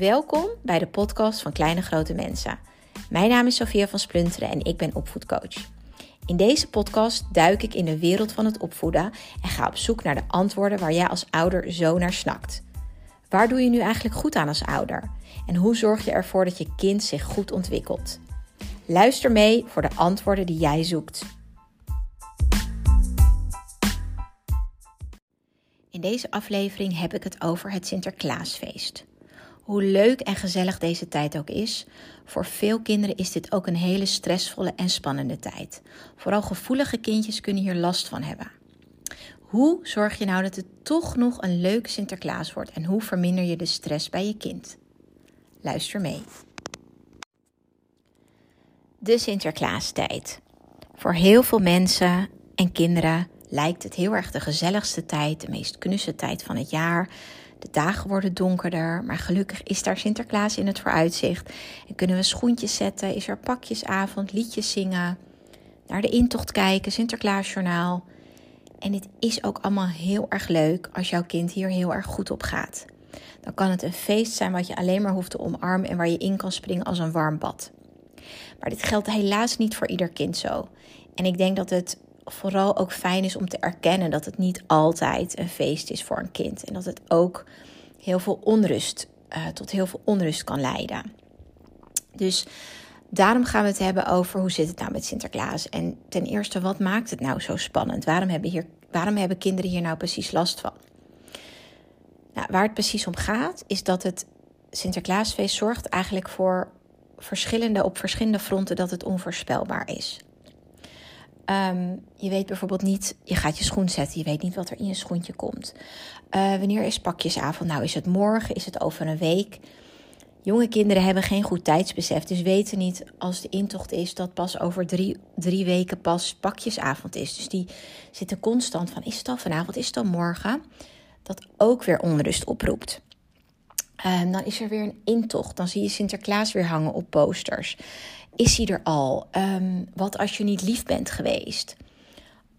Welkom bij de podcast van Kleine Grote Mensen. Mijn naam is Sofia van Splunteren en ik ben opvoedcoach. In deze podcast duik ik in de wereld van het opvoeden en ga op zoek naar de antwoorden waar jij als ouder zo naar snakt. Waar doe je nu eigenlijk goed aan als ouder? En hoe zorg je ervoor dat je kind zich goed ontwikkelt? Luister mee voor de antwoorden die jij zoekt. In deze aflevering heb ik het over het Sinterklaasfeest. Hoe leuk en gezellig deze tijd ook is, voor veel kinderen is dit ook een hele stressvolle en spannende tijd. Vooral gevoelige kindjes kunnen hier last van hebben. Hoe zorg je nou dat het toch nog een leuke Sinterklaas wordt en hoe verminder je de stress bij je kind? Luister mee. De Sinterklaastijd. Voor heel veel mensen en kinderen lijkt het heel erg de gezelligste tijd, de meest knusse tijd van het jaar. De dagen worden donkerder, maar gelukkig is daar Sinterklaas in het vooruitzicht. En kunnen we schoentjes zetten, is er pakjesavond, liedjes zingen, naar de intocht kijken, Sinterklaasjournaal. En dit is ook allemaal heel erg leuk als jouw kind hier heel erg goed op gaat. Dan kan het een feest zijn wat je alleen maar hoeft te omarmen en waar je in kan springen als een warm bad. Maar dit geldt helaas niet voor ieder kind zo. En ik denk dat het vooral ook fijn is om te erkennen dat het niet altijd een feest is voor een kind. En dat het ook heel veel onrust, uh, tot heel veel onrust kan leiden. Dus daarom gaan we het hebben over hoe zit het nou met Sinterklaas. En ten eerste, wat maakt het nou zo spannend? Waarom hebben, hier, waarom hebben kinderen hier nou precies last van? Nou, waar het precies om gaat, is dat het Sinterklaasfeest zorgt eigenlijk voor verschillende, op verschillende fronten dat het onvoorspelbaar is. Um, je weet bijvoorbeeld niet, je gaat je schoen zetten, je weet niet wat er in je schoentje komt. Uh, wanneer is pakjesavond? Nou, is het morgen? Is het over een week? Jonge kinderen hebben geen goed tijdsbesef, dus weten niet als de intocht is dat pas over drie, drie weken pas pakjesavond is. Dus die zitten constant van: is het al vanavond, is het al morgen? Dat ook weer onrust oproept. Um, dan is er weer een intocht. Dan zie je Sinterklaas weer hangen op posters. Is hij er al? Um, wat als je niet lief bent geweest?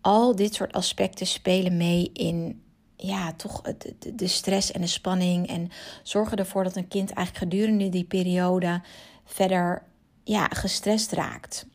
Al dit soort aspecten spelen mee in ja, toch de, de stress en de spanning. En zorgen ervoor dat een kind eigenlijk gedurende die periode verder ja, gestrest raakt.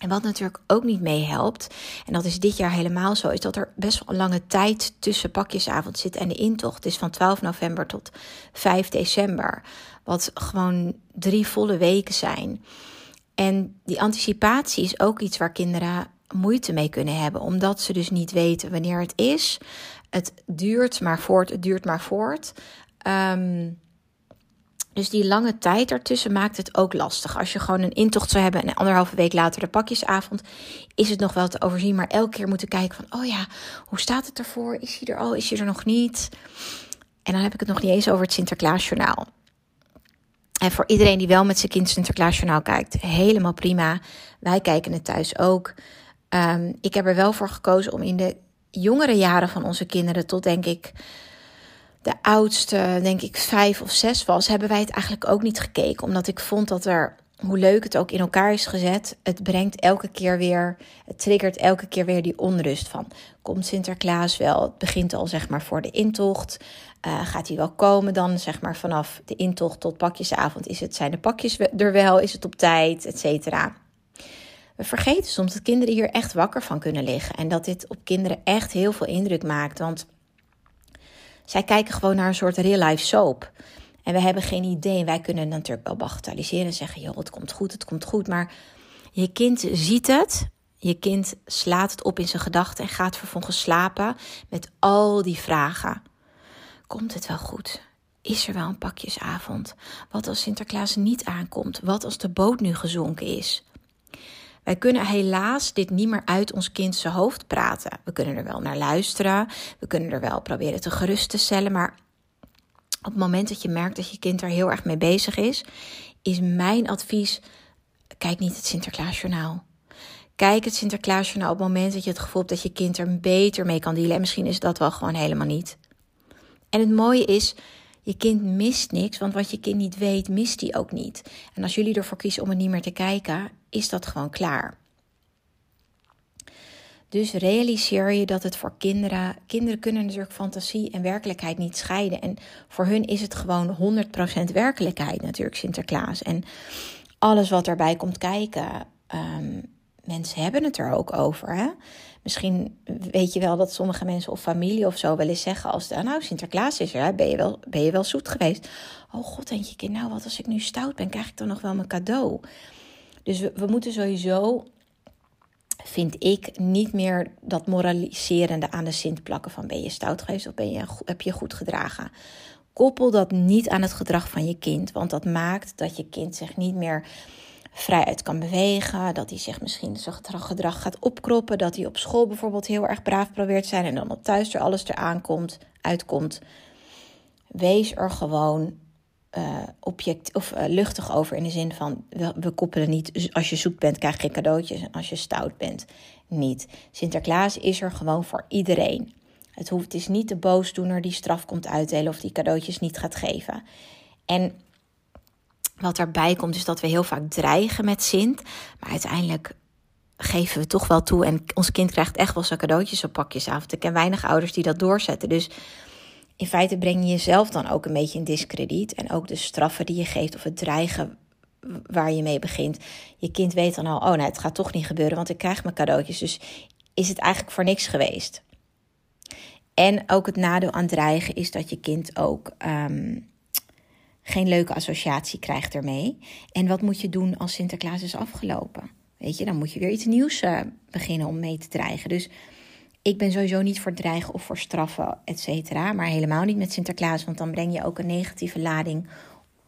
En wat natuurlijk ook niet meehelpt, en dat is dit jaar helemaal zo, is dat er best wel een lange tijd tussen pakjesavond zit en de intocht. Is van 12 november tot 5 december, wat gewoon drie volle weken zijn. En die anticipatie is ook iets waar kinderen moeite mee kunnen hebben, omdat ze dus niet weten wanneer het is. Het duurt maar voort, het duurt maar voort. Um, dus die lange tijd ertussen maakt het ook lastig. Als je gewoon een intocht zou hebben en anderhalve week later de pakjesavond, is het nog wel te overzien. Maar elke keer moeten kijken van, oh ja, hoe staat het ervoor? Is hij er al? Is hij er nog niet? En dan heb ik het nog niet eens over het Sinterklaasjournaal. En voor iedereen die wel met zijn kind Sinterklaasjournaal kijkt, helemaal prima. Wij kijken het thuis ook. Um, ik heb er wel voor gekozen om in de jongere jaren van onze kinderen tot denk ik de oudste, denk ik, vijf of zes was, hebben wij het eigenlijk ook niet gekeken. Omdat ik vond dat er, hoe leuk het ook in elkaar is gezet, het brengt elke keer weer, het triggert elke keer weer die onrust van. Komt Sinterklaas wel? Het begint al zeg maar voor de intocht. Uh, gaat hij wel komen dan, zeg maar vanaf de intocht tot pakjesavond? Is het, zijn de pakjes er wel? Is het op tijd? Et cetera. We vergeten soms dat kinderen hier echt wakker van kunnen liggen. En dat dit op kinderen echt heel veel indruk maakt. Want zij kijken gewoon naar een soort real-life soap. En we hebben geen idee. Wij kunnen natuurlijk wel bagatelliseren en zeggen: joh, het komt goed, het komt goed. Maar je kind ziet het. Je kind slaat het op in zijn gedachten en gaat vervolgens slapen met al die vragen. Komt het wel goed? Is er wel een pakjesavond? Wat als Sinterklaas niet aankomt? Wat als de boot nu gezonken is? Wij kunnen helaas dit niet meer uit ons kind zijn hoofd praten. We kunnen er wel naar luisteren, we kunnen er wel proberen te gerust te stellen, maar op het moment dat je merkt dat je kind er heel erg mee bezig is, is mijn advies: kijk niet het Sinterklaasjournaal. Kijk het Sinterklaasjournaal op het moment dat je het gevoel hebt dat je kind er beter mee kan dealen. En misschien is dat wel gewoon helemaal niet. En het mooie is, je kind mist niks, want wat je kind niet weet, mist hij ook niet. En als jullie ervoor kiezen om het niet meer te kijken, is dat gewoon klaar. Dus realiseer je dat het voor kinderen. Kinderen kunnen natuurlijk fantasie en werkelijkheid niet scheiden. En voor hun is het gewoon 100% werkelijkheid, natuurlijk, Sinterklaas. En alles wat erbij komt kijken. Um, mensen hebben het er ook over. Hè? Misschien weet je wel dat sommige mensen of familie of zo wel eens zeggen als nou Sinterklaas is er, hè? Ben, je wel, ben je wel zoet geweest? Oh god, denk je kind, nou wat als ik nu stout ben, krijg ik dan nog wel mijn cadeau? Dus we, we moeten sowieso, vind ik, niet meer dat moraliserende aan de Sint plakken van ben je stout geweest of ben je, heb je goed gedragen. Koppel dat niet aan het gedrag van je kind, want dat maakt dat je kind zich niet meer vrijuit kan bewegen. Dat hij zich misschien zijn gedrag gaat opkroppen. Dat hij op school bijvoorbeeld heel erg braaf probeert te zijn. En dan op thuis er alles eraan komt, uitkomt. Wees er gewoon uh, object, of, uh, luchtig over. In de zin van, we, we, koppelen niet, als je zoet bent krijg je cadeautjes. En als je stout bent, niet. Sinterklaas is er gewoon voor iedereen. Het, hoeft, het is niet de boosdoener die straf komt uitdelen of die cadeautjes niet gaat geven. En wat erbij komt is dat we heel vaak dreigen met Sint. Maar uiteindelijk geven we toch wel toe. En ons kind krijgt echt wel zijn cadeautjes op pakjesavond. Ik ken weinig ouders die dat doorzetten. Dus in feite breng je jezelf dan ook een beetje in discrediet. En ook de straffen die je geeft of het dreigen waar je mee begint. Je kind weet dan al, oh nee, het gaat toch niet gebeuren, want ik krijg mijn cadeautjes. Dus is het eigenlijk voor niks geweest. En ook het nadeel aan dreigen is dat je kind ook ehm, geen leuke associatie krijgt ermee. En wat moet je doen als Sinterklaas is afgelopen? Weet je, dan moet je weer iets nieuws uh, beginnen om mee te dreigen. Dus ik ben sowieso niet voor dreigen of voor straffen, et cetera. Maar helemaal niet met Sinterklaas, want dan breng je ook een negatieve lading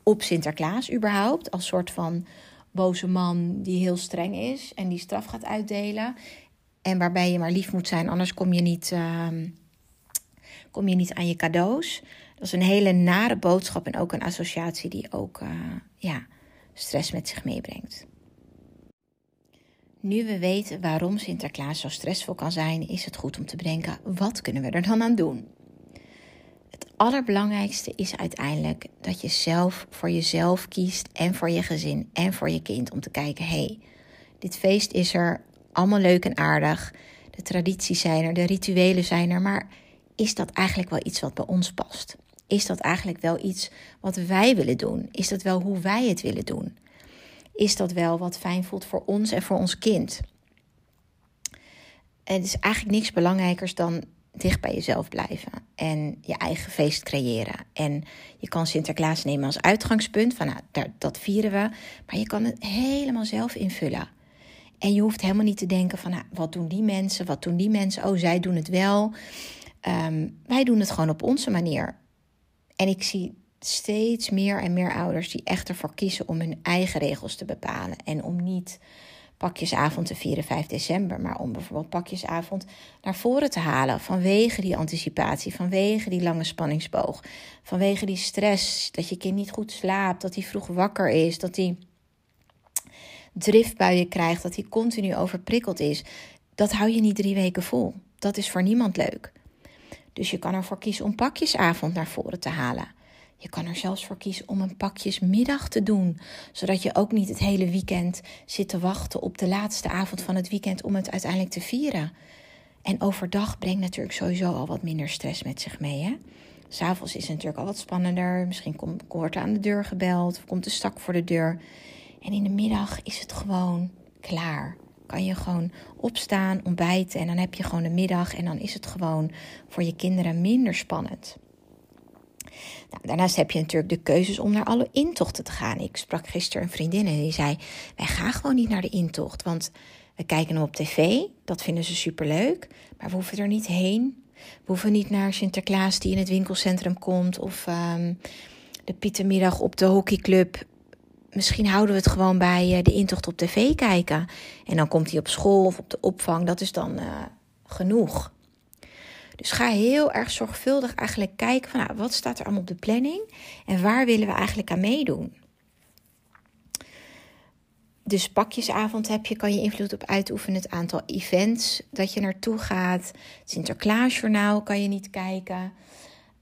op Sinterklaas überhaupt. Als soort van boze man die heel streng is en die straf gaat uitdelen. En waarbij je maar lief moet zijn, anders kom je niet, uh, kom je niet aan je cadeaus. Dat is een hele nare boodschap en ook een associatie die ook uh, ja, stress met zich meebrengt. Nu we weten waarom Sinterklaas zo stressvol kan zijn, is het goed om te bedenken: wat kunnen we er dan aan doen? Het allerbelangrijkste is uiteindelijk dat je zelf voor jezelf kiest en voor je gezin en voor je kind om te kijken: hé, hey, dit feest is er, allemaal leuk en aardig. De tradities zijn er, de rituelen zijn er, maar is dat eigenlijk wel iets wat bij ons past? Is dat eigenlijk wel iets wat wij willen doen? Is dat wel hoe wij het willen doen? Is dat wel wat fijn voelt voor ons en voor ons kind? het is eigenlijk niks belangrijkers dan dicht bij jezelf blijven en je eigen feest creëren. En je kan Sinterklaas nemen als uitgangspunt van nou, dat vieren we, maar je kan het helemaal zelf invullen. En je hoeft helemaal niet te denken van nou, wat doen die mensen, wat doen die mensen, oh zij doen het wel. Ehm, wij doen het gewoon op onze manier. En ik zie steeds meer en meer ouders die echt ervoor kiezen om hun eigen regels te bepalen. En om niet pakjesavond te vieren 5 december, maar om bijvoorbeeld pakjesavond naar voren te halen. Vanwege die anticipatie, vanwege die lange spanningsboog, vanwege die stress, dat je kind niet goed slaapt, dat hij vroeg wakker is, dat hij driftbuien krijgt, dat hij continu overprikkeld is. Dat hou je niet drie weken vol. Dat is voor niemand leuk. Dus je kan ervoor kiezen om pakjesavond naar voren te halen. Je kan er zelfs voor kiezen om een pakjesmiddag te doen, zodat je ook niet het hele weekend zit te wachten op de laatste avond van het weekend om het uiteindelijk te vieren. En overdag brengt natuurlijk sowieso al wat minder stress met zich mee. Hè? S'avonds is het natuurlijk al wat spannender. Misschien komt, wordt aan de deur gebeld of komt de stak voor de deur. En in de middag is het gewoon klaar kan je gewoon opstaan, ontbijten en dan heb je gewoon de middag en dan is het gewoon voor je kinderen minder spannend. Nou, daarnaast heb je natuurlijk de keuzes om naar alle intochten te gaan. Ik sprak gisteren een vriendin en die zei: Wij gaan gewoon niet naar de intocht, want we kijken hem op tv, dat vinden ze superleuk, maar we hoeven er niet heen. We hoeven niet naar Sinterklaas die in het winkelcentrum komt of um, de Pietermiddag op de hockeyclub misschien houden we het gewoon bij eh, de intocht op tv kijken. En dan komt hij op school of op de opvang. Dat is dan uh, genoeg. Dus ga heel erg zorgvuldig eigenlijk kijken van nou, wat staat er allemaal op de planning en waar willen we eigenlijk aan meedoen. Dus pakjesavond heb je, kan je invloed op uitoefenen. Het aantal events dat je naartoe gaat. Het Sinterklaasjournaal kan je niet kijken.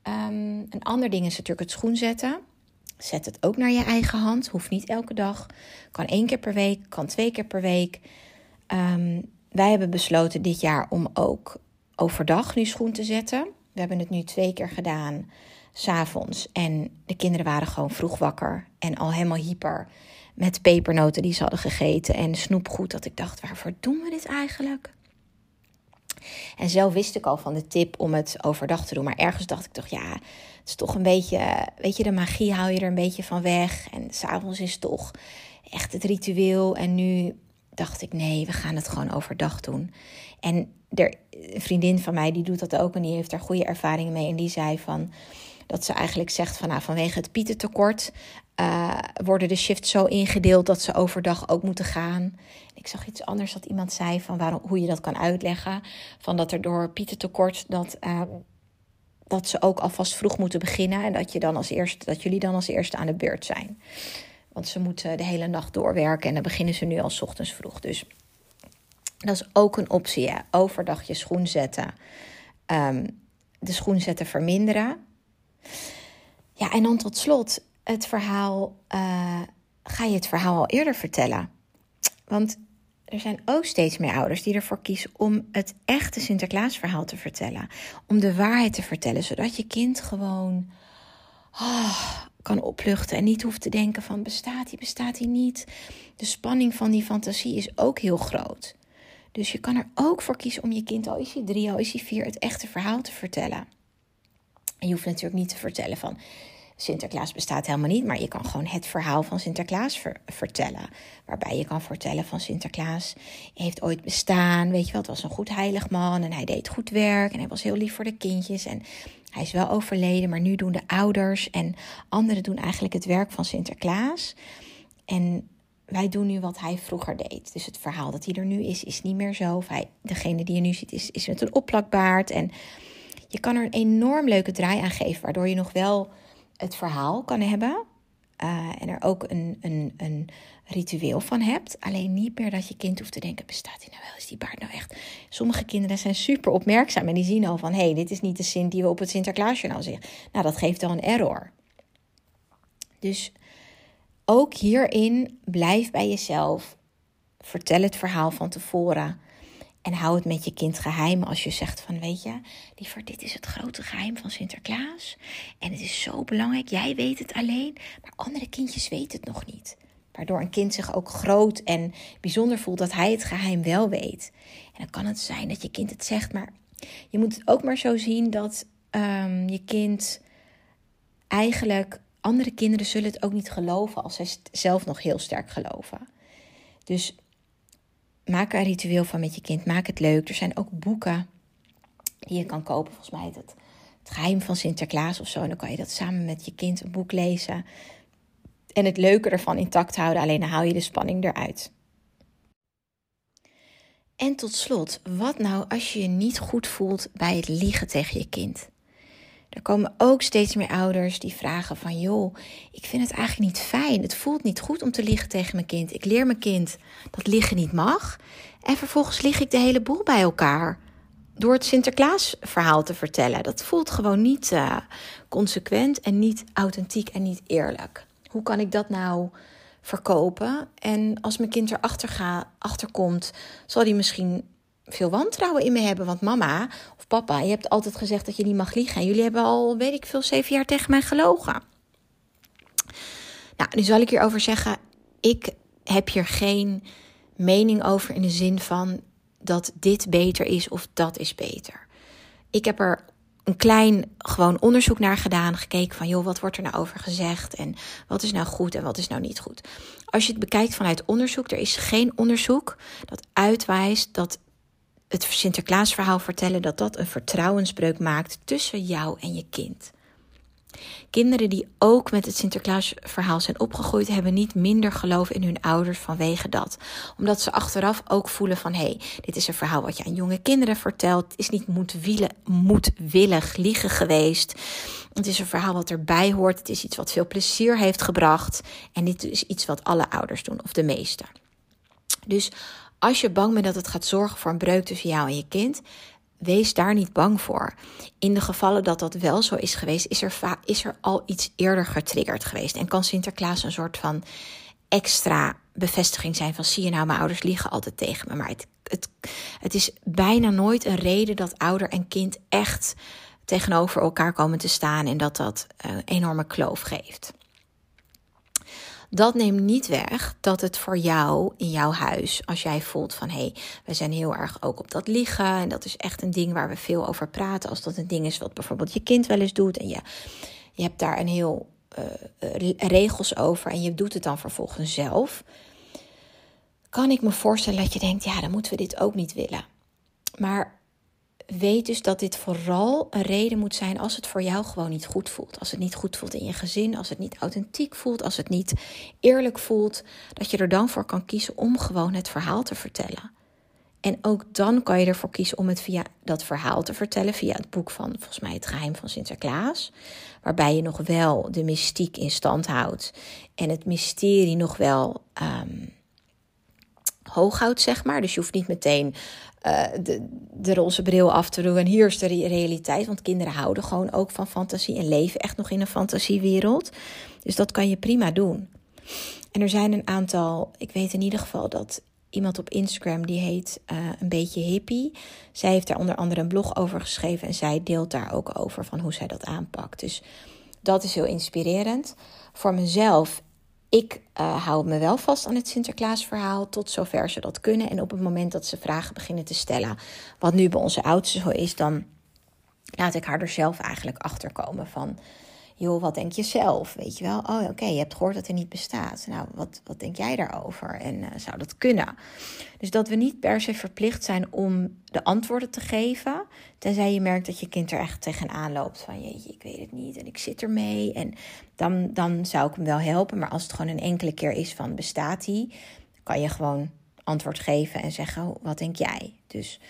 Um, een ander ding is natuurlijk het schoenzetten. Zet het ook naar je eigen hand. Hoeft niet elke dag. Kan één keer per week, kan twee keer per week. Um, wij hebben besloten dit jaar om ook overdag nu schoen te zetten. We hebben het nu twee keer gedaan, s'avonds. En de kinderen waren gewoon vroeg wakker en al helemaal hyper. Met pepernoten die ze hadden gegeten en snoepgoed. Dat ik dacht, waarvoor doen we dit eigenlijk? En zelf wist ik al van de tip om het overdag te doen. Maar ergens dacht ik toch, ja, het is toch een beetje, weet je, de magie hou je er een beetje van weg. En s'avonds is toch echt het ritueel. En nu dacht ik, nee, we gaan het gewoon overdag doen. En er, een vriendin van mij, die doet dat ook en die heeft daar goede ervaringen mee. En die zei van, dat ze eigenlijk zegt van, nou, vanwege het pietentekort uh, worden de shifts zo ingedeeld dat ze overdag ook moeten gaan. Ik zag iets anders dat iemand zei van waarom, hoe je dat kan uitleggen. Van dat er door pietentekort dat, uh, dat ze ook alvast vroeg moeten beginnen. En dat, je dan als eerste, dat jullie dan als eerste aan de beurt zijn. Want ze moeten de hele nacht doorwerken en dan beginnen ze nu al ochtends vroeg. Dus dat is ook een optie. Ja. Overdag je schoen zetten. Um, de schoen zetten verminderen. Ja, en dan tot slot het verhaal. Uh, ga je het verhaal al eerder vertellen? Want er zijn ook steeds meer ouders die ervoor kiezen om het echte Sinterklaasverhaal te vertellen. Om de waarheid te vertellen, zodat je kind gewoon oh, kan opluchten en niet hoeft te denken van bestaat hij, bestaat hij niet. De spanning van die fantasie is ook heel groot. Dus je kan er ook voor kiezen om je kind, al is hij drie, al is hij vier, het echte verhaal te vertellen. En je hoeft natuurlijk niet te vertellen van Sinterklaas bestaat helemaal niet, maar je kan gewoon het verhaal van Sinterklaas vertellen. Waarbij je kan vertellen van Sinterklaas heeft ooit bestaan, weet je wel, het was een goed heilig man en hij deed goed werk en hij was heel lief voor de kindjes en hij is wel overleden, maar nu doen de ouders en anderen doen eigenlijk het werk van Sinterklaas. En wij doen nu wat hij vroeger deed. Dus het verhaal dat hij er nu is, is niet meer zo. Hij, degene die je nu ziet, is, is met een opplakbaard. En je kan er een enorm leuke draai aan geven, waardoor je nog wel het verhaal kan hebben. Uh, en er ook een, een, een ritueel van hebt. Alleen niet meer dat je kind hoeft te denken: bestaat hij nou wel? Is die baard nou echt? Sommige kinderen zijn super opmerkzaam en die zien al van: hé, hey, dit is niet de zin die we op het Sinterklaasjournaal zeggen. Nou, dat geeft al een error. Dus ook hierin blijf bij jezelf. Vertel het verhaal van tevoren. En hou het met je kind geheim als je zegt van weet je, liever dit is het grote geheim van Sinterklaas. En het is zo belangrijk, jij weet het alleen, maar andere kindjes weten het nog niet. Waardoor een kind zich ook groot en bijzonder voelt dat hij het geheim wel weet. En dan kan het zijn dat je kind het zegt, maar je moet het ook maar zo zien dat um, je kind eigenlijk, andere kinderen zullen het ook niet geloven als zij zelf nog heel sterk geloven. Dus maak er een ritueel van met je kind. Maak het leuk. Er zijn ook boeken die je kan kopen. Volgens mij het, het geheim van Sinterklaas of zo. En dan kan je dat samen met je kind een boek lezen. En het leuke ervan intact houden. Alleen dan haal je de spanning eruit. En tot slot, wat nou als je je niet goed voelt bij het liegen tegen je kind? Er komen ook steeds meer ouders die vragen van joh, ik vind het eigenlijk niet fijn. Het voelt niet goed om te liegen tegen mijn kind. Ik leer mijn kind dat liegen niet mag. En vervolgens lig ik de hele boel bij elkaar. Door het Sinterklaas-verhaal te vertellen. Dat voelt gewoon niet uh, consequent en niet authentiek en niet eerlijk. Hoe kan ik dat nou verkopen? En als mijn kind erachter ga, achterkomt, zal hij misschien veel wantrouwen in me hebben. Want mama of papa, je hebt altijd gezegd dat je niet mag liegen. En jullie hebben al, weet ik veel, zeven jaar tegen mij gelogen. Nou, nu zal ik hierover zeggen, ik heb hier geen mening over in de zin van dat dit beter is of dat is beter. Ik heb er een klein gewoon onderzoek naar gedaan, gekeken van joh, wat wordt er nou over gezegd en wat is nou goed en wat is nou niet goed. Als je het bekijkt vanuit onderzoek, er is geen onderzoek dat uitwijst dat het Sinterklaasverhaal vertellen, dat dat een vertrouwensbreuk maakt tussen jou en je kind. Kinderen die ook met het Sinterklaasverhaal zijn opgegroeid, hebben niet minder geloof in hun ouders vanwege dat. Omdat ze achteraf ook voelen van hé, hey, dit is een verhaal wat je aan jonge kinderen vertelt. Het is niet moedwillig liegen geweest. Het is een verhaal wat erbij hoort. Het is iets wat veel plezier heeft gebracht. En dit is iets wat alle ouders doen, of de meeste. Dus als je bang bent dat het gaat zorgen voor een breuk tussen jou en je kind, wees daar niet bang voor. In de gevallen dat dat wel zo is geweest, is er, is er al iets eerder getriggerd geweest. En kan Sinterklaas een soort van extra bevestiging zijn van zie je nou, mijn ouders liegen altijd tegen me. Maar het, het, het is bijna nooit een reden dat ouder en kind echt tegenover elkaar komen te staan en dat dat een eh, enorme kloof geeft. Dat neemt niet weg dat het voor jou in jouw huis, als jij voelt van hé, hey, we zijn heel erg ook op dat liggen en dat is echt een ding waar we veel over praten. Als dat een ding is wat bijvoorbeeld je kind wel eens doet en je, je hebt daar een heel uh, regels over en je doet het dan vervolgens zelf. Kan ik me voorstellen dat je denkt, ja, dan moeten we dit ook niet willen. Maar weet dus dat dit vooral een reden moet zijn als het voor jou gewoon niet goed voelt. Als het niet goed voelt in je gezin, als het niet authentiek voelt, als het niet eerlijk voelt, dat je er dan voor kan kiezen om gewoon het verhaal te vertellen. En ook dan kan je ervoor kiezen om het via dat verhaal te vertellen, via het boek van volgens mij Het Geheim van Sinterklaas, waarbij je nog wel de mystiek in stand houdt en het mysterie nog wel um, hoog houdt, zeg maar. Dus je hoeft niet meteen uh, de, de roze bril af te doen. En hier is de realiteit. Want kinderen houden gewoon ook van fantasie en leven echt nog in een fantasiewereld. Dus dat kan je prima doen. En er zijn een aantal, ik weet in ieder geval dat iemand op Instagram die heet uh, een beetje hippie. Zij heeft daar onder andere een blog over geschreven en zij deelt daar ook over van hoe zij dat aanpakt. Dus dat is heel inspirerend. Voor mezelf ik uh, hou me wel vast aan het Sinterklaasverhaal tot zover ze dat kunnen. En op het moment dat ze vragen beginnen te stellen, wat nu bij onze oudste zo is, dan laat ik haar er zelf eigenlijk achter komen van joh, wat denk je zelf? Weet je wel, oh oké, je hebt gehoord dat hij niet bestaat. Nou, wat, wat denk jij daarover? En uh, zou dat kunnen? Dus dat we niet per se verplicht zijn om de antwoorden te geven. Tenzij je merkt dat je kind er echt tegenaan loopt. Van jeetje, ik weet het niet en ik zit ermee. En dan, dan zou ik hem wel helpen. Maar als het gewoon een enkele keer is van bestaat hij, kan je gewoon antwoord geven en zeggen: wat denk jij? Dus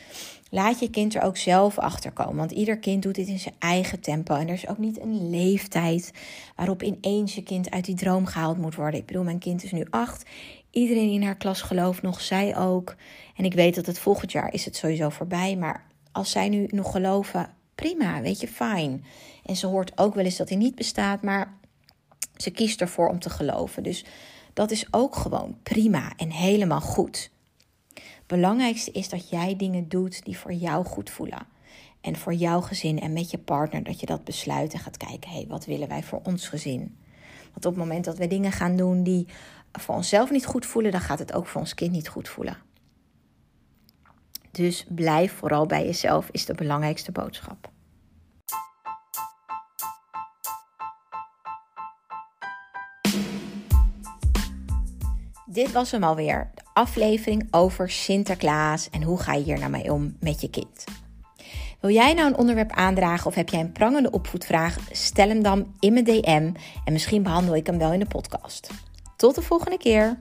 Laat je kind er ook zelf achter komen. Want ieder kind doet dit in zijn eigen tempo. En er is ook niet een leeftijd waarop ineens je kind uit die droom gehaald moet worden. Ik bedoel, mijn kind is nu acht. Iedereen in haar klas gelooft nog, zij ook. En ik weet dat het volgend jaar is het sowieso voorbij. Maar als zij nu nog geloven, prima, weet je, fijn. En ze hoort ook wel eens dat hij niet bestaat, maar ze kiest ervoor om te geloven. Dus dat is ook gewoon prima en helemaal goed belangrijkste is dat jij dingen doet die voor jou goed voelen. En voor jouw gezin en met je partner dat je dat besluit en gaat kijken, hé, hey, wat willen wij voor ons gezin? Want op het moment dat we dingen gaan doen die voor onszelf niet goed voelen, dan gaat het ook voor ons kind niet goed voelen. Dus blijf vooral bij jezelf is de belangrijkste boodschap. Dit was hem alweer aflevering over Sinterklaas en hoe ga je hier nou mee om met je kind. Wil jij nou een onderwerp aandragen of heb jij een prangende opvoedvraag? Stel hem dan in mijn DM en misschien behandel ik hem wel in de podcast. Tot de volgende keer.